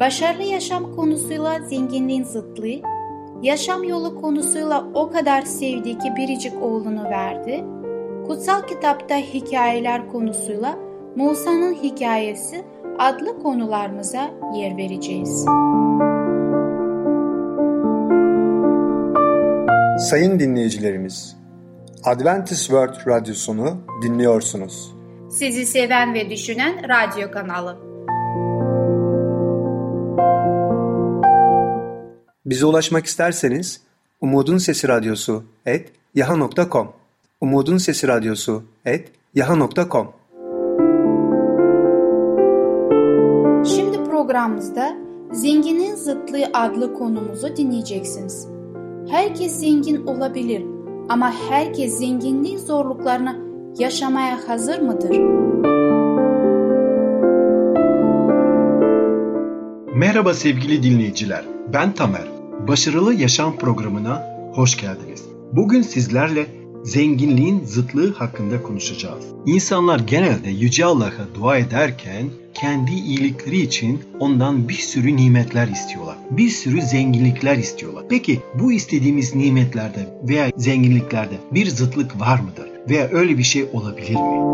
başarılı yaşam konusuyla zenginliğin zıtlığı, yaşam yolu konusuyla o kadar sevdiği ki biricik oğlunu verdi, kutsal kitapta hikayeler konusuyla Musa'nın hikayesi adlı konularımıza yer vereceğiz. Sayın dinleyicilerimiz, Adventist World Radyosunu dinliyorsunuz. Sizi seven ve düşünen radyo kanalı. Bize ulaşmak isterseniz Umutun Sesi Radyosu et yaha.com Umutun Sesi Radyosu et yaha.com Şimdi programımızda Zenginin Zıtlığı adlı konumuzu dinleyeceksiniz. Herkes zengin olabilir ama herkes zenginliğin zorluklarını yaşamaya hazır mıdır? Merhaba sevgili dinleyiciler. Ben Tamer. Başarılı Yaşam programına hoş geldiniz. Bugün sizlerle zenginliğin zıtlığı hakkında konuşacağız. İnsanlar genelde Yüce Allah'a dua ederken kendi iyilikleri için ondan bir sürü nimetler istiyorlar. Bir sürü zenginlikler istiyorlar. Peki bu istediğimiz nimetlerde veya zenginliklerde bir zıtlık var mıdır? Veya öyle bir şey olabilir mi?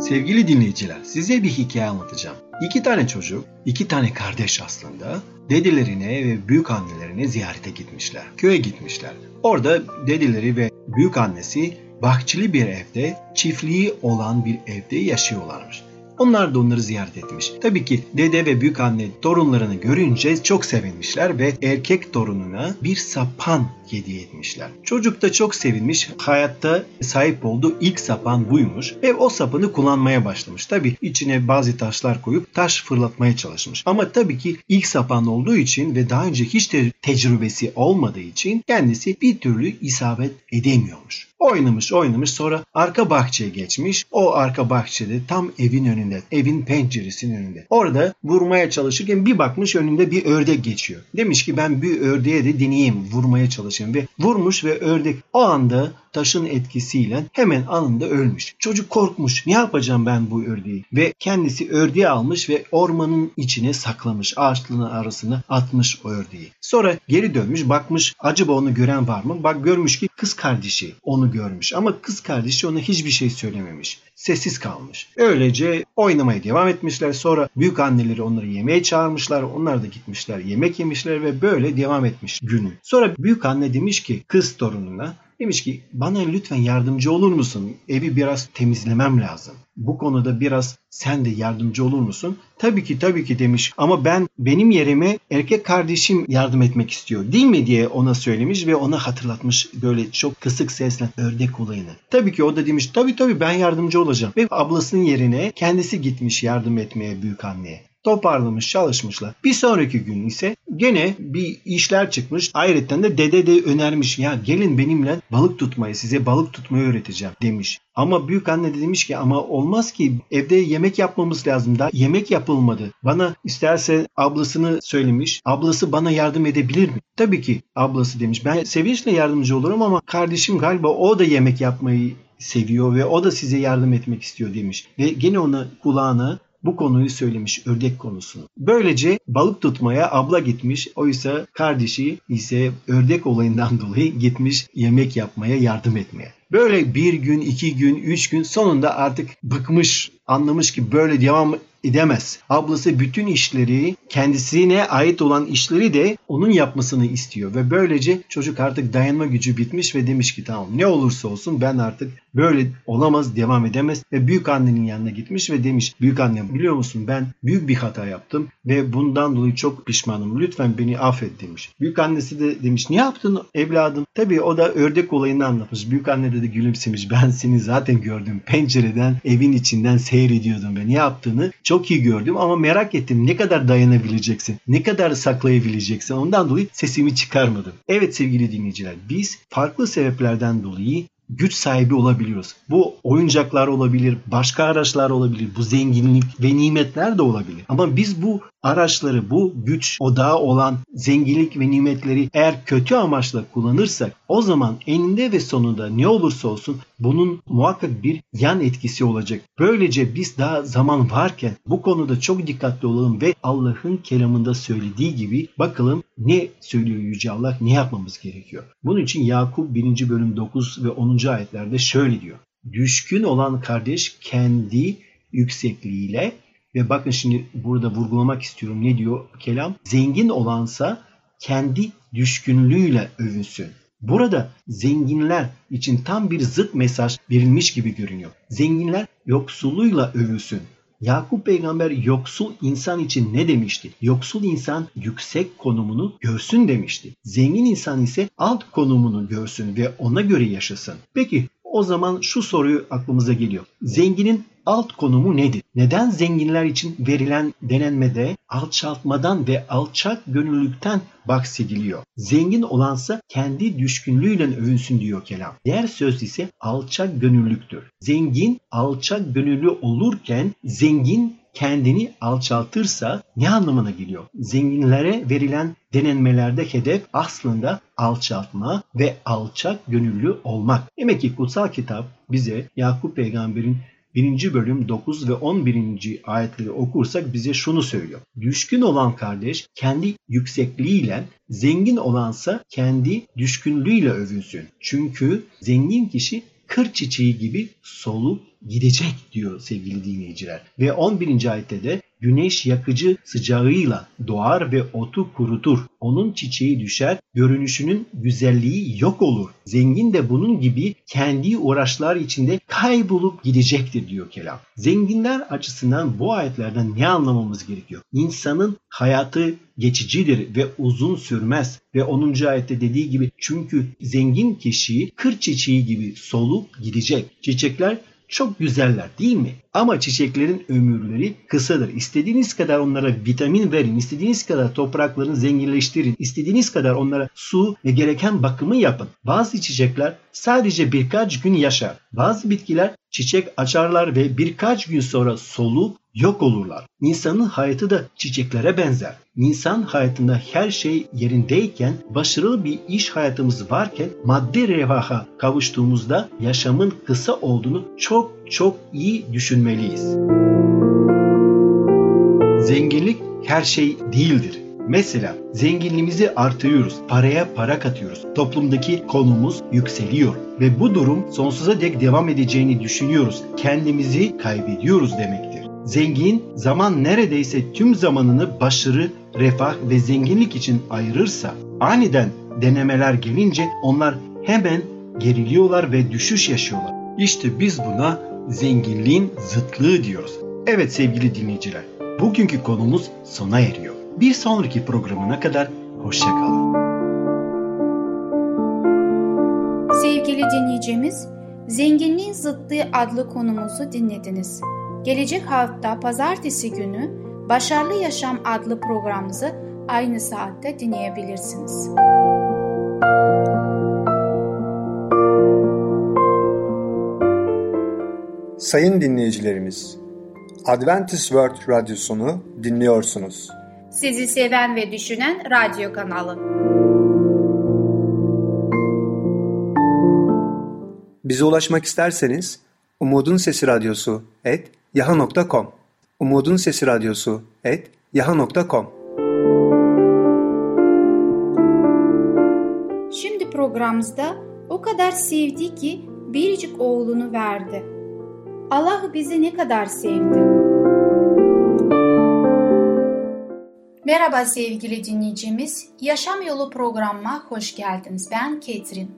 Sevgili dinleyiciler, size bir hikaye anlatacağım. İki tane çocuk, iki tane kardeş aslında dedelerine ve büyük annelerine ziyarete gitmişler. Köye gitmişler. Orada dedeleri ve büyük annesi bahçeli bir evde, çiftliği olan bir evde yaşıyorlarmış. Onlar da onları ziyaret etmiş. Tabii ki dede ve büyük anne torunlarını görünce çok sevinmişler ve erkek torununa bir sapan hediye etmişler. Çocuk da çok sevinmiş. Hayatta sahip olduğu ilk sapan buymuş ve o sapanı kullanmaya başlamış. Tabii içine bazı taşlar koyup taş fırlatmaya çalışmış. Ama tabii ki ilk sapan olduğu için ve daha önce hiç de tecrübesi olmadığı için kendisi bir türlü isabet edemiyormuş. Oynamış oynamış sonra arka bahçeye geçmiş. O arka bahçede tam evin önünde, evin penceresinin önünde. Orada vurmaya çalışırken bir bakmış önünde bir ördek geçiyor. Demiş ki ben bir ördeğe de deneyeyim vurmaya çalışayım ve vurmuş ve ördek o anda taşın etkisiyle hemen anında ölmüş. Çocuk korkmuş. Ne yapacağım ben bu ördeği? Ve kendisi ördeği almış ve ormanın içine saklamış. Ağaçlığın arasına atmış o ördeği. Sonra geri dönmüş bakmış acaba onu gören var mı? Bak görmüş ki kız kardeşi onu görmüş ama kız kardeşi ona hiçbir şey söylememiş. Sessiz kalmış. Öylece oynamaya devam etmişler. Sonra büyük anneleri onları yemeğe çağırmışlar. Onlar da gitmişler yemek yemişler ve böyle devam etmiş günü. Sonra büyük anne demiş ki kız torununa Demiş ki bana lütfen yardımcı olur musun? Evi biraz temizlemem lazım. Bu konuda biraz sen de yardımcı olur musun? Tabii ki tabii ki demiş ama ben benim yerime erkek kardeşim yardım etmek istiyor değil mi diye ona söylemiş ve ona hatırlatmış böyle çok kısık sesle ördek olayını. Tabii ki o da demiş tabii tabii ben yardımcı olacağım ve ablasının yerine kendisi gitmiş yardım etmeye büyük anneye toparlamış çalışmışlar. Bir sonraki gün ise gene bir işler çıkmış. Ayrıca de dede de önermiş ya gelin benimle balık tutmayı size balık tutmayı öğreteceğim demiş. Ama büyük anne de demiş ki ama olmaz ki evde yemek yapmamız lazım da yemek yapılmadı. Bana isterse ablasını söylemiş. Ablası bana yardım edebilir mi? Tabii ki ablası demiş. Ben sevinçle yardımcı olurum ama kardeşim galiba o da yemek yapmayı seviyor ve o da size yardım etmek istiyor demiş. Ve gene ona kulağına bu konuyu söylemiş ördek konusunu. Böylece balık tutmaya abla gitmiş. Oysa kardeşi ise ördek olayından dolayı gitmiş yemek yapmaya yardım etmeye. Böyle bir gün, iki gün, üç gün sonunda artık bıkmış, anlamış ki böyle devam edemez. Ablası bütün işleri, kendisine ait olan işleri de onun yapmasını istiyor ve böylece çocuk artık dayanma gücü bitmiş ve demiş ki tamam ne olursa olsun ben artık Böyle olamaz, devam edemez ve büyük annenin yanına gitmiş ve demiş büyük annem biliyor musun ben büyük bir hata yaptım ve bundan dolayı çok pişmanım. Lütfen beni affet demiş. Büyük annesi de demiş ne yaptın evladım? Tabii o da ördek olayını anlatmış. Büyük anne de, de gülümsemiş. Ben seni zaten gördüm. Pencereden evin içinden seyrediyordum ve ne yaptığını çok iyi gördüm ama merak ettim ne kadar dayanabileceksin? Ne kadar saklayabileceksin? Ondan dolayı sesimi çıkarmadım. Evet sevgili dinleyiciler biz farklı sebeplerden dolayı güç sahibi olabiliyoruz. Bu oyuncaklar olabilir, başka araçlar olabilir, bu zenginlik ve nimetler de olabilir. Ama biz bu araçları, bu güç odağı olan zenginlik ve nimetleri eğer kötü amaçla kullanırsak o zaman eninde ve sonunda ne olursa olsun bunun muhakkak bir yan etkisi olacak. Böylece biz daha zaman varken bu konuda çok dikkatli olalım ve Allah'ın kelamında söylediği gibi bakalım ne söylüyor Yüce Allah, ne yapmamız gerekiyor. Bunun için Yakup 1. bölüm 9 ve 10. ayetlerde şöyle diyor. Düşkün olan kardeş kendi yüksekliğiyle ve bakın şimdi burada vurgulamak istiyorum ne diyor kelam? Zengin olansa kendi düşkünlüğüyle övünsün. Burada zenginler için tam bir zıt mesaj verilmiş gibi görünüyor. Zenginler yoksulluyla övülsün. Yakup peygamber yoksul insan için ne demişti? Yoksul insan yüksek konumunu görsün demişti. Zengin insan ise alt konumunu görsün ve ona göre yaşasın. Peki o zaman şu soruyu aklımıza geliyor. Zenginin alt konumu nedir? Neden zenginler için verilen denenmede alçaltmadan ve alçak gönüllülükten bahsediliyor? Zengin olansa kendi düşkünlüğüyle övünsün diyor kelam. Diğer söz ise alçak gönüllüktür. Zengin alçak gönüllü olurken zengin kendini alçaltırsa ne anlamına geliyor? Zenginlere verilen denenmelerde hedef aslında alçaltma ve alçak gönüllü olmak. Demek ki kutsal kitap bize Yakup peygamberin 1. bölüm 9 ve 11. ayetleri okursak bize şunu söylüyor. Düşkün olan kardeş kendi yüksekliğiyle, zengin olansa kendi düşkünlüğüyle övünsün. Çünkü zengin kişi kır çiçeği gibi solup gidecek diyor sevgili dinleyiciler. Ve 11. ayette de güneş yakıcı sıcağıyla doğar ve otu kurutur. Onun çiçeği düşer, görünüşünün güzelliği yok olur. Zengin de bunun gibi kendi uğraşlar içinde kaybolup gidecektir diyor kelam. Zenginler açısından bu ayetlerden ne anlamamız gerekiyor? İnsanın hayatı geçicidir ve uzun sürmez. Ve 10. ayette dediği gibi çünkü zengin kişi kır çiçeği gibi solup gidecek. Çiçekler çok güzeller değil mi? Ama çiçeklerin ömürleri kısadır. İstediğiniz kadar onlara vitamin verin, istediğiniz kadar topraklarını zenginleştirin, istediğiniz kadar onlara su ve gereken bakımı yapın. Bazı çiçekler sadece birkaç gün yaşar. Bazı bitkiler çiçek açarlar ve birkaç gün sonra solup yok olurlar. İnsanın hayatı da çiçeklere benzer. İnsan hayatında her şey yerindeyken, başarılı bir iş hayatımız varken, maddi revaha kavuştuğumuzda yaşamın kısa olduğunu çok çok iyi düşünmeliyiz. Zenginlik her şey değildir. Mesela zenginliğimizi artırıyoruz, paraya para katıyoruz. Toplumdaki konumuz yükseliyor ve bu durum sonsuza dek devam edeceğini düşünüyoruz. Kendimizi kaybediyoruz demektir. Zengin zaman neredeyse tüm zamanını başarı, refah ve zenginlik için ayırırsa aniden denemeler gelince onlar hemen geriliyorlar ve düşüş yaşıyorlar. İşte biz buna zenginliğin zıtlığı diyoruz. Evet sevgili dinleyiciler, bugünkü konumuz sona eriyor. Bir sonraki programına kadar hoşçakalın. Sevgili dinleyicimiz, Zenginliğin Zıtlığı adlı konumuzu dinlediniz. Gelecek hafta pazartesi günü Başarılı Yaşam adlı programımızı aynı saatte dinleyebilirsiniz. Sayın dinleyicilerimiz, Adventist World Radyosunu dinliyorsunuz. Sizi seven ve düşünen radyo kanalı. Bize ulaşmak isterseniz Umutun Sesi Radyosu et yaha.com Umutun Sesi Radyosu et yaha.com Şimdi programımızda o kadar sevdi ki biricik oğlunu verdi. Allah bizi ne kadar sevdi. Merhaba sevgili dinleyicimiz. Yaşam Yolu programıma hoş geldiniz. Ben Ketrin.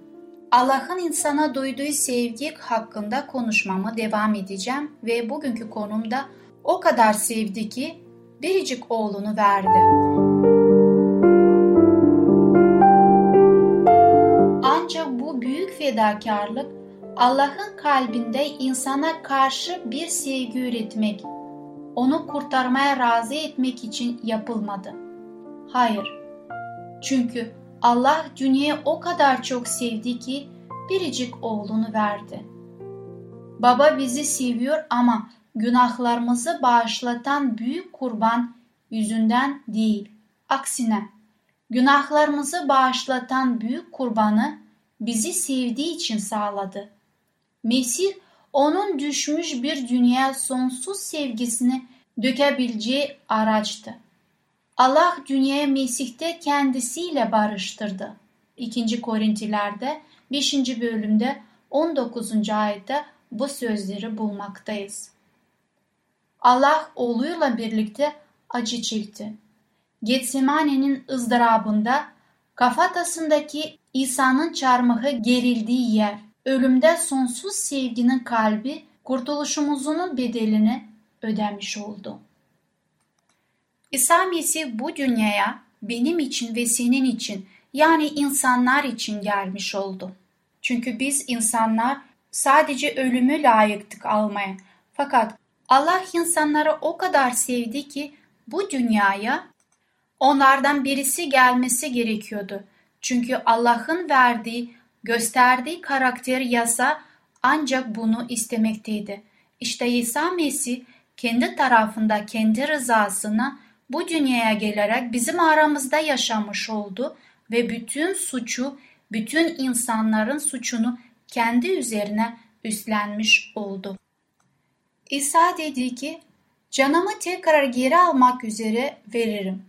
Allah'ın insana duyduğu sevgi hakkında konuşmama devam edeceğim ve bugünkü konumda o kadar sevdi ki biricik oğlunu verdi. Ancak bu büyük fedakarlık Allah'ın kalbinde insana karşı bir sevgi üretmek, onu kurtarmaya razı etmek için yapılmadı. Hayır. Çünkü Allah dünyayı o kadar çok sevdi ki biricik oğlunu verdi. Baba bizi seviyor ama günahlarımızı bağışlatan büyük kurban yüzünden değil. Aksine günahlarımızı bağışlatan büyük kurbanı bizi sevdiği için sağladı. Mesih onun düşmüş bir dünya sonsuz sevgisini dökebileceği araçtı. Allah dünyayı Mesih'te kendisiyle barıştırdı. 2. Korintilerde 5. bölümde 19. ayette bu sözleri bulmaktayız. Allah oğluyla birlikte acı çekti. Getsemane'nin ızdırabında kafatasındaki İsa'nın çarmıhı gerildiği yer, ölümde sonsuz sevginin kalbi kurtuluşumuzun bedelini ödemiş oldu. İsa Mesih bu dünyaya benim için ve senin için yani insanlar için gelmiş oldu. Çünkü biz insanlar sadece ölümü layıktık almaya. Fakat Allah insanları o kadar sevdi ki bu dünyaya onlardan birisi gelmesi gerekiyordu. Çünkü Allah'ın verdiği, gösterdiği karakter yasa ancak bunu istemekteydi. İşte İsa Mesih kendi tarafında kendi rızasına bu dünyaya gelerek bizim aramızda yaşamış oldu ve bütün suçu, bütün insanların suçunu kendi üzerine üstlenmiş oldu. İsa dedi ki, canımı tekrar geri almak üzere veririm.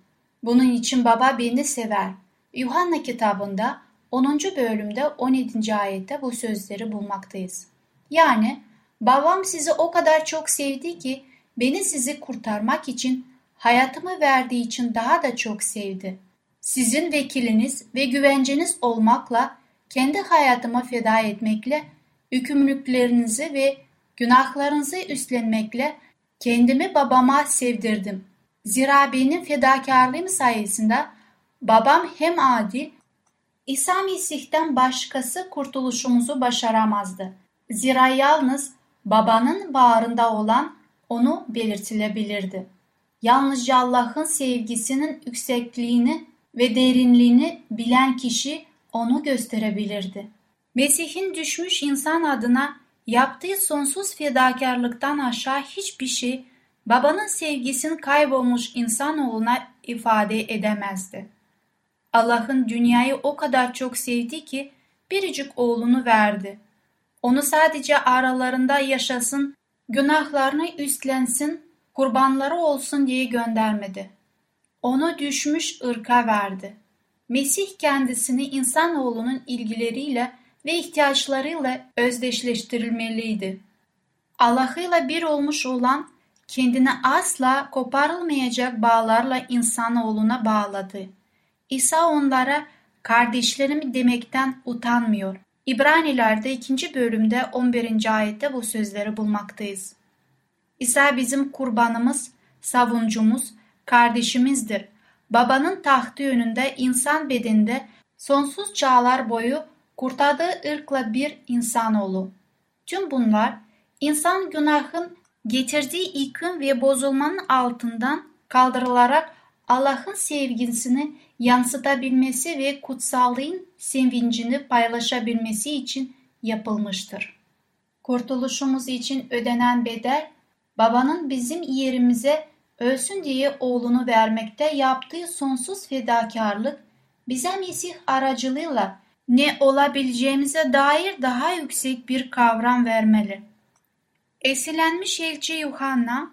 Bunun için baba beni sever. Yuhanna kitabında 10. bölümde 17. ayette bu sözleri bulmaktayız. Yani babam sizi o kadar çok sevdi ki beni sizi kurtarmak için hayatımı verdiği için daha da çok sevdi. Sizin vekiliniz ve güvenceniz olmakla, kendi hayatımı feda etmekle, yükümlülüklerinizi ve günahlarınızı üstlenmekle kendimi babama sevdirdim. Zira benim fedakarlığım sayesinde babam hem adil, İsa Mesih'ten başkası kurtuluşumuzu başaramazdı. Zira yalnız babanın bağrında olan onu belirtilebilirdi yalnızca Allah'ın sevgisinin yüksekliğini ve derinliğini bilen kişi onu gösterebilirdi. Mesih'in düşmüş insan adına yaptığı sonsuz fedakarlıktan aşağı hiçbir şey babanın sevgisinin kaybolmuş insanoğluna ifade edemezdi. Allah'ın dünyayı o kadar çok sevdi ki biricik oğlunu verdi. Onu sadece aralarında yaşasın, günahlarını üstlensin kurbanları olsun diye göndermedi. Onu düşmüş ırka verdi. Mesih kendisini insanoğlunun ilgileriyle ve ihtiyaçlarıyla özdeşleştirilmeliydi. Allah'ıyla bir olmuş olan kendini asla koparılmayacak bağlarla insanoğluna bağladı. İsa onlara kardeşlerim demekten utanmıyor. İbranilerde 2. bölümde 11. ayette bu sözleri bulmaktayız. İsa bizim kurbanımız, savuncumuz, kardeşimizdir. Babanın tahtı önünde insan bedende sonsuz çağlar boyu kurtardığı ırkla bir insanoğlu. Tüm bunlar insan günahın getirdiği yıkım ve bozulmanın altından kaldırılarak Allah'ın sevgisini yansıtabilmesi ve kutsallığın sevincini paylaşabilmesi için yapılmıştır. Kurtuluşumuz için ödenen bedel babanın bizim yerimize ölsün diye oğlunu vermekte yaptığı sonsuz fedakarlık bize Mesih aracılığıyla ne olabileceğimize dair daha yüksek bir kavram vermeli. Esilenmiş elçi Yuhanna,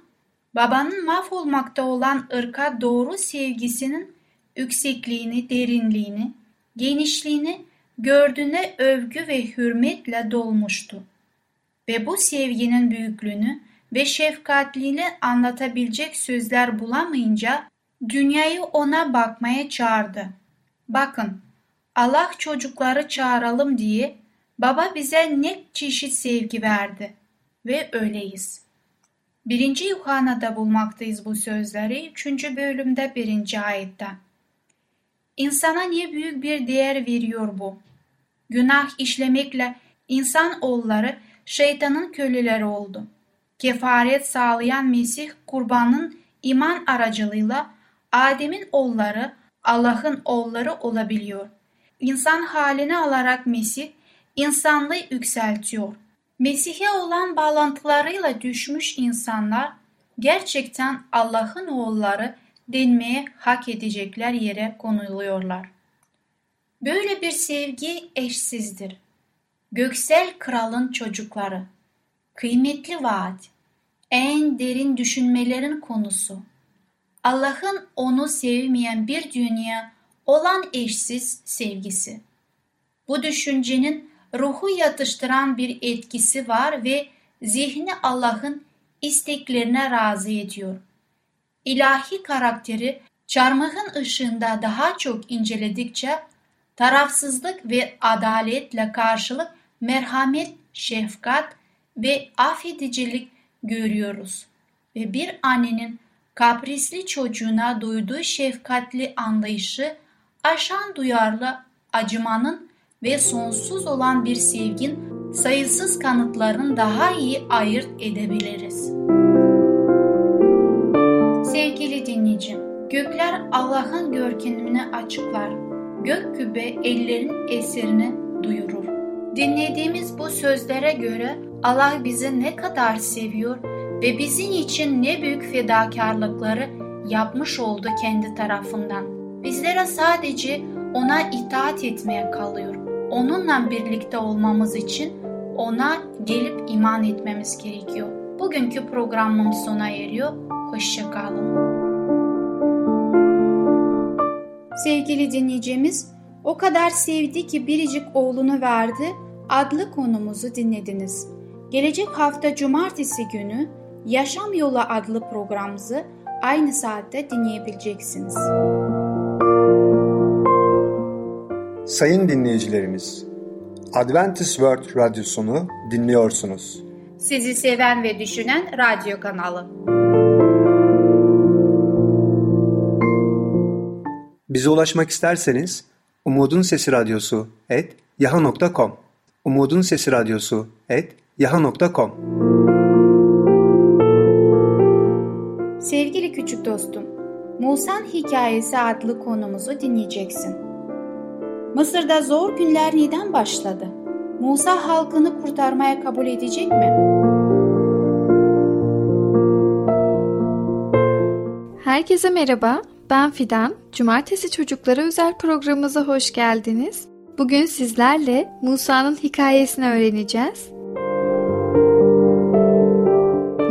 babanın mahvolmakta olan ırka doğru sevgisinin yüksekliğini, derinliğini, genişliğini gördüğüne övgü ve hürmetle dolmuştu. Ve bu sevginin büyüklüğünü ve şefkatliğini anlatabilecek sözler bulamayınca dünyayı ona bakmaya çağırdı. Bakın Allah çocukları çağıralım diye Baba bize ne çeşit sevgi verdi ve öyleyiz. Birinci Yuhanna'da bulmaktayız bu sözleri. Üçüncü bölümde birinci ayette. İnsana niye büyük bir değer veriyor bu? Günah işlemekle insan oğulları şeytanın köleleri oldu. Kefaret sağlayan Mesih kurbanın iman aracılığıyla Adem'in oğulları Allah'ın oğulları olabiliyor. İnsan halini alarak Mesih insanlığı yükseltiyor. Mesih'e olan bağlantılarıyla düşmüş insanlar gerçekten Allah'ın oğulları denmeye hak edecekler yere konuluyorlar. Böyle bir sevgi eşsizdir. Göksel kralın çocukları, kıymetli vaat, en derin düşünmelerin konusu. Allah'ın onu sevmeyen bir dünya olan eşsiz sevgisi. Bu düşüncenin ruhu yatıştıran bir etkisi var ve zihni Allah'ın isteklerine razı ediyor. İlahi karakteri çarmıhın ışığında daha çok inceledikçe tarafsızlık ve adaletle karşılık merhamet, şefkat ve affedicilik görüyoruz. Ve bir annenin kaprisli çocuğuna duyduğu şefkatli anlayışı aşan duyarlı acımanın ve sonsuz olan bir sevgin sayısız kanıtların daha iyi ayırt edebiliriz. Sevgili dinleyicim, gökler Allah'ın görkemini açıklar, gök kübe ellerin eserini duyurur. Dinlediğimiz bu sözlere göre Allah bizi ne kadar seviyor ve bizim için ne büyük fedakarlıkları yapmış oldu kendi tarafından. Bizlere sadece ona itaat etmeye kalıyor. Onunla birlikte olmamız için ona gelip iman etmemiz gerekiyor. Bugünkü programım sona eriyor. Hoşçakalın. Sevgili dinleyicimiz, o kadar sevdi ki biricik oğlunu verdi adlı konumuzu dinlediniz. Gelecek hafta cumartesi günü Yaşam Yolu adlı programımızı aynı saatte dinleyebileceksiniz. Sayın dinleyicilerimiz, Adventist World Radyosunu dinliyorsunuz. Sizi seven ve düşünen radyo kanalı. Bize ulaşmak isterseniz Umutun Sesi Radyosu et yaha.com Umutun Sesi Radyosu et yaha.com Sevgili küçük dostum, Musa'nın Hikayesi adlı konumuzu dinleyeceksin. Mısır'da zor günler neden başladı? Musa halkını kurtarmaya kabul edecek mi? Herkese merhaba, ben Fidan. Cumartesi Çocuklara özel programımıza hoş geldiniz. Bugün sizlerle Musa'nın hikayesini öğreneceğiz.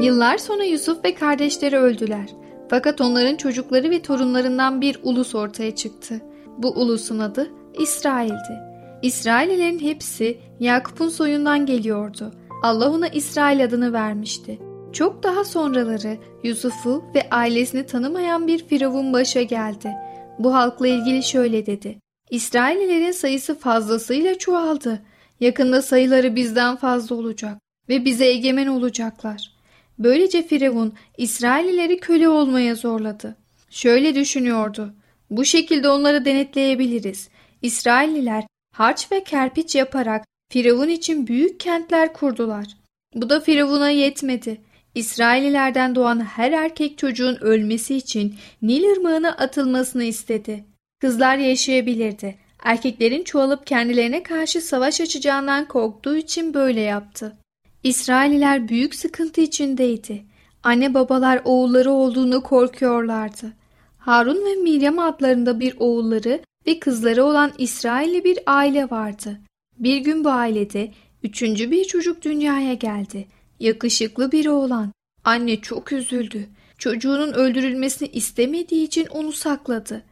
Yıllar sonra Yusuf ve kardeşleri öldüler. Fakat onların çocukları ve torunlarından bir ulus ortaya çıktı. Bu ulusun adı İsrail'di. İsraillerin hepsi Yakup'un soyundan geliyordu. Allah ona İsrail adını vermişti. Çok daha sonraları Yusuf'u ve ailesini tanımayan bir firavun başa geldi. Bu halkla ilgili şöyle dedi. İsraillerin sayısı fazlasıyla çoğaldı. Yakında sayıları bizden fazla olacak ve bize egemen olacaklar. Böylece Firavun İsraillileri köle olmaya zorladı. Şöyle düşünüyordu. Bu şekilde onları denetleyebiliriz. İsrailliler harç ve kerpiç yaparak Firavun için büyük kentler kurdular. Bu da Firavun'a yetmedi. İsraillilerden doğan her erkek çocuğun ölmesi için Nil ırmağına atılmasını istedi. Kızlar yaşayabilirdi. Erkeklerin çoğalıp kendilerine karşı savaş açacağından korktuğu için böyle yaptı. İsrailliler büyük sıkıntı içindeydi. Anne babalar oğulları olduğunu korkuyorlardı. Harun ve Miryam adlarında bir oğulları ve kızları olan İsrailli bir aile vardı. Bir gün bu ailede üçüncü bir çocuk dünyaya geldi. Yakışıklı bir oğlan. Anne çok üzüldü. Çocuğunun öldürülmesini istemediği için onu sakladı.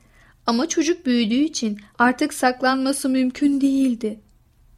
Ama çocuk büyüdüğü için artık saklanması mümkün değildi.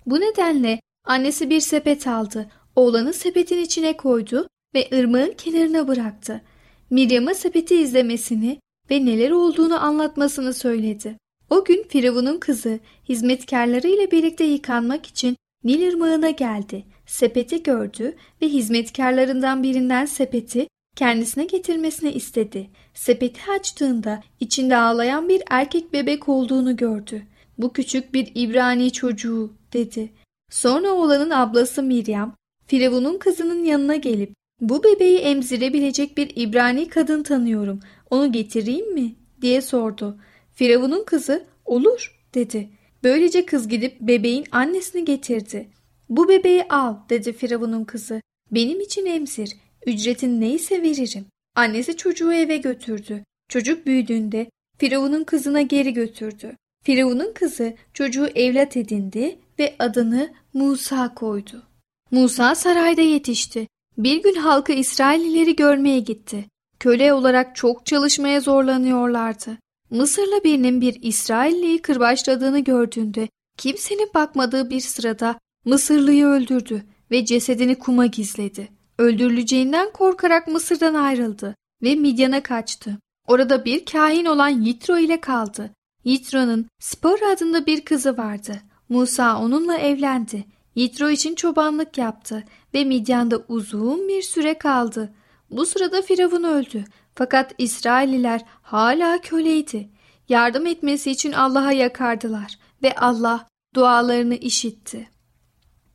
Bu nedenle annesi bir sepet aldı. Oğlanı sepetin içine koydu ve ırmağın kenarına bıraktı. Miryam'a sepeti izlemesini ve neler olduğunu anlatmasını söyledi. O gün Firavun'un kızı hizmetkarları ile birlikte yıkanmak için Nil ırmağına geldi. Sepeti gördü ve hizmetkarlarından birinden sepeti kendisine getirmesini istedi. Sepeti açtığında içinde ağlayan bir erkek bebek olduğunu gördü. Bu küçük bir İbrani çocuğu dedi. Sonra oğlanın ablası Miriam, Firavun'un kızının yanına gelip bu bebeği emzirebilecek bir İbrani kadın tanıyorum. Onu getireyim mi? diye sordu. Firavun'un kızı olur dedi. Böylece kız gidip bebeğin annesini getirdi. Bu bebeği al dedi Firavun'un kızı. Benim için emzir. Ücretin neyse veririm. Annesi çocuğu eve götürdü. Çocuk büyüdüğünde Firavun'un kızına geri götürdü. Firavun'un kızı çocuğu evlat edindi ve adını Musa koydu. Musa sarayda yetişti. Bir gün halkı İsraillileri görmeye gitti. Köle olarak çok çalışmaya zorlanıyorlardı. Mısırlı birinin bir İsrailliyi kırbaçladığını gördüğünde kimsenin bakmadığı bir sırada Mısırlıyı öldürdü ve cesedini kuma gizledi. Öldürüleceğinden korkarak Mısır'dan ayrıldı ve Midyan'a kaçtı. Orada bir kahin olan Yitro ile kaldı. Yitro'nun Spor adında bir kızı vardı. Musa onunla evlendi. Yitro için çobanlık yaptı ve Midyan'da uzun bir süre kaldı. Bu sırada Firavun öldü. Fakat İsrailliler hala köleydi. Yardım etmesi için Allah'a yakardılar ve Allah dualarını işitti.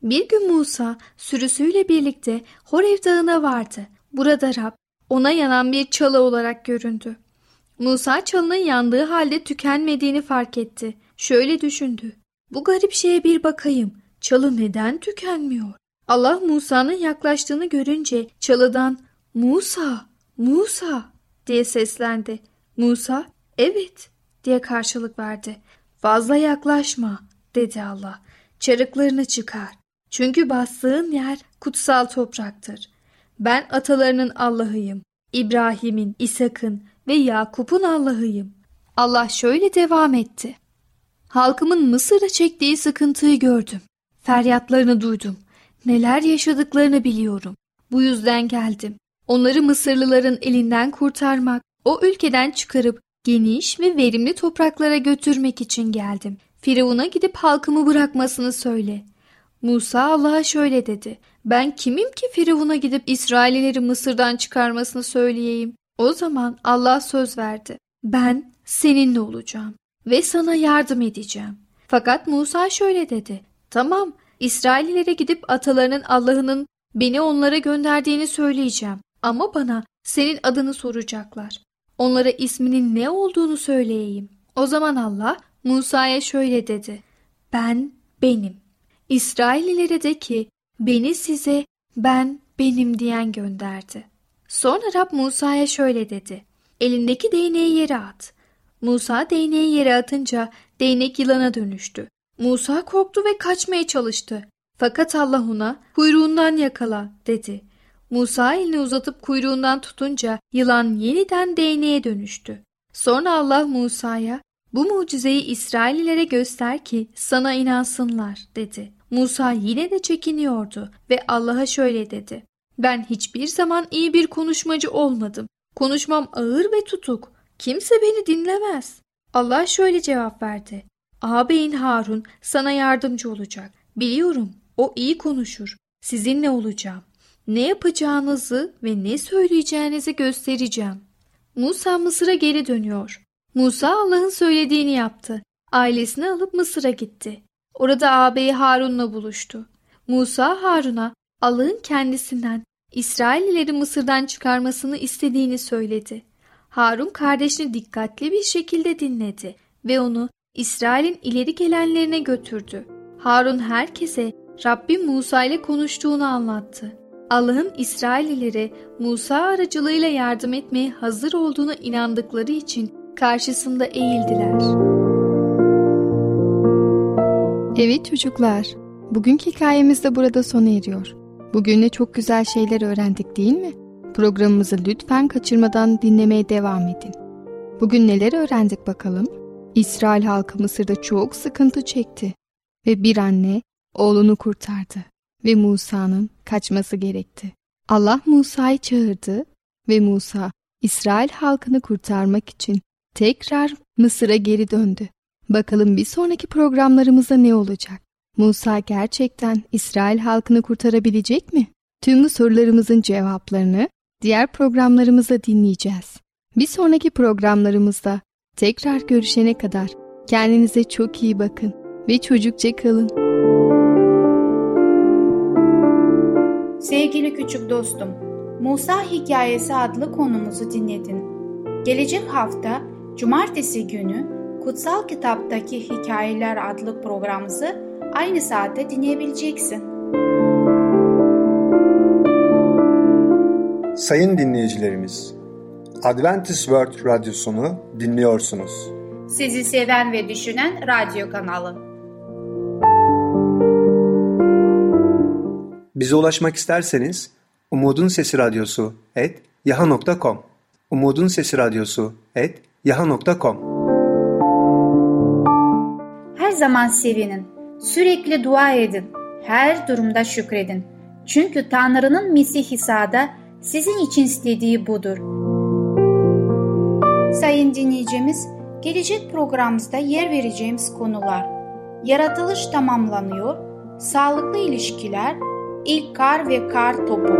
Bir gün Musa sürüsüyle birlikte Horev Dağı'na vardı. Burada Rab ona yanan bir çalı olarak göründü. Musa çalının yandığı halde tükenmediğini fark etti. Şöyle düşündü. Bu garip şeye bir bakayım. Çalı neden tükenmiyor? Allah Musa'nın yaklaştığını görünce çalıdan Musa, Musa diye seslendi. Musa evet diye karşılık verdi. Fazla yaklaşma dedi Allah. Çarıklarını çıkar. Çünkü bastığın yer kutsal topraktır. Ben atalarının Allah'ıyım. İbrahim'in, İshak'ın ve Yakup'un Allah'ıyım. Allah şöyle devam etti. Halkımın Mısır'da çektiği sıkıntıyı gördüm. Feryatlarını duydum. Neler yaşadıklarını biliyorum. Bu yüzden geldim. Onları Mısırlıların elinden kurtarmak, o ülkeden çıkarıp geniş ve verimli topraklara götürmek için geldim. Firavun'a gidip halkımı bırakmasını söyle. Musa Allah'a şöyle dedi. Ben kimim ki Firavun'a gidip İsraillileri Mısır'dan çıkarmasını söyleyeyim? O zaman Allah söz verdi. Ben seninle olacağım ve sana yardım edeceğim. Fakat Musa şöyle dedi. Tamam, İsraillilere gidip atalarının Allah'ının beni onlara gönderdiğini söyleyeceğim. Ama bana senin adını soracaklar. Onlara isminin ne olduğunu söyleyeyim. O zaman Allah Musa'ya şöyle dedi. Ben benim. İsraillilere de ki beni size ben benim diyen gönderdi. Sonra Rab Musa'ya şöyle dedi. Elindeki değneği yere at. Musa değneği yere atınca değnek yılana dönüştü. Musa korktu ve kaçmaya çalıştı. Fakat Allah ona kuyruğundan yakala dedi. Musa elini uzatıp kuyruğundan tutunca yılan yeniden değneğe dönüştü. Sonra Allah Musa'ya bu mucizeyi İsraillilere göster ki sana inansınlar dedi. Musa yine de çekiniyordu ve Allah'a şöyle dedi. Ben hiçbir zaman iyi bir konuşmacı olmadım. Konuşmam ağır ve tutuk. Kimse beni dinlemez. Allah şöyle cevap verdi. Ağabeyin Harun sana yardımcı olacak. Biliyorum o iyi konuşur. Sizinle olacağım. Ne yapacağınızı ve ne söyleyeceğinizi göstereceğim. Musa Mısır'a geri dönüyor. Musa Allah'ın söylediğini yaptı. Ailesini alıp Mısır'a gitti. Orada ağabeyi Harun'la buluştu. Musa Harun'a Allah'ın kendisinden İsraillileri Mısır'dan çıkarmasını istediğini söyledi. Harun kardeşini dikkatli bir şekilde dinledi ve onu İsrail'in ileri gelenlerine götürdü. Harun herkese Rabbim Musa ile konuştuğunu anlattı. Allah'ın İsraillilere Musa aracılığıyla yardım etmeye hazır olduğunu inandıkları için karşısında eğildiler. Evet çocuklar, bugünkü hikayemiz de burada sona eriyor. Bugün de çok güzel şeyler öğrendik değil mi? Programımızı lütfen kaçırmadan dinlemeye devam edin. Bugün neler öğrendik bakalım? İsrail halkı Mısır'da çok sıkıntı çekti ve bir anne oğlunu kurtardı ve Musa'nın kaçması gerekti. Allah Musa'yı çağırdı ve Musa İsrail halkını kurtarmak için tekrar Mısır'a geri döndü. Bakalım bir sonraki programlarımızda ne olacak? Musa gerçekten İsrail halkını kurtarabilecek mi? Tüm bu sorularımızın cevaplarını diğer programlarımızda dinleyeceğiz. Bir sonraki programlarımızda tekrar görüşene kadar kendinize çok iyi bakın ve çocukça kalın. Sevgili küçük dostum, Musa Hikayesi adlı konumuzu dinledin. Gelecek hafta Cumartesi günü Kutsal Kitaptaki Hikayeler adlı programımızı aynı saatte dinleyebileceksin. Sayın dinleyicilerimiz, Adventist World Radyosunu dinliyorsunuz. Sizi seven ve düşünen radyo kanalı. Bize ulaşmak isterseniz Umutun Sesi Radyosu et yaha.com Umutun Sesi Radyosu et yaha.com Her zaman sevinin, sürekli dua edin, her durumda şükredin. Çünkü Tanrı'nın Mesih İsa'da sizin için istediği budur. Sayın dinleyicimiz, gelecek programımızda yer vereceğimiz konular Yaratılış tamamlanıyor, sağlıklı ilişkiler, ilk kar ve kar topu.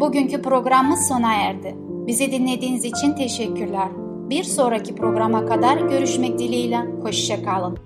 Bugünkü programımız sona erdi. Bizi dinlediğiniz için teşekkürler. Bir sonraki programa kadar görüşmek dileğiyle. Hoşçakalın.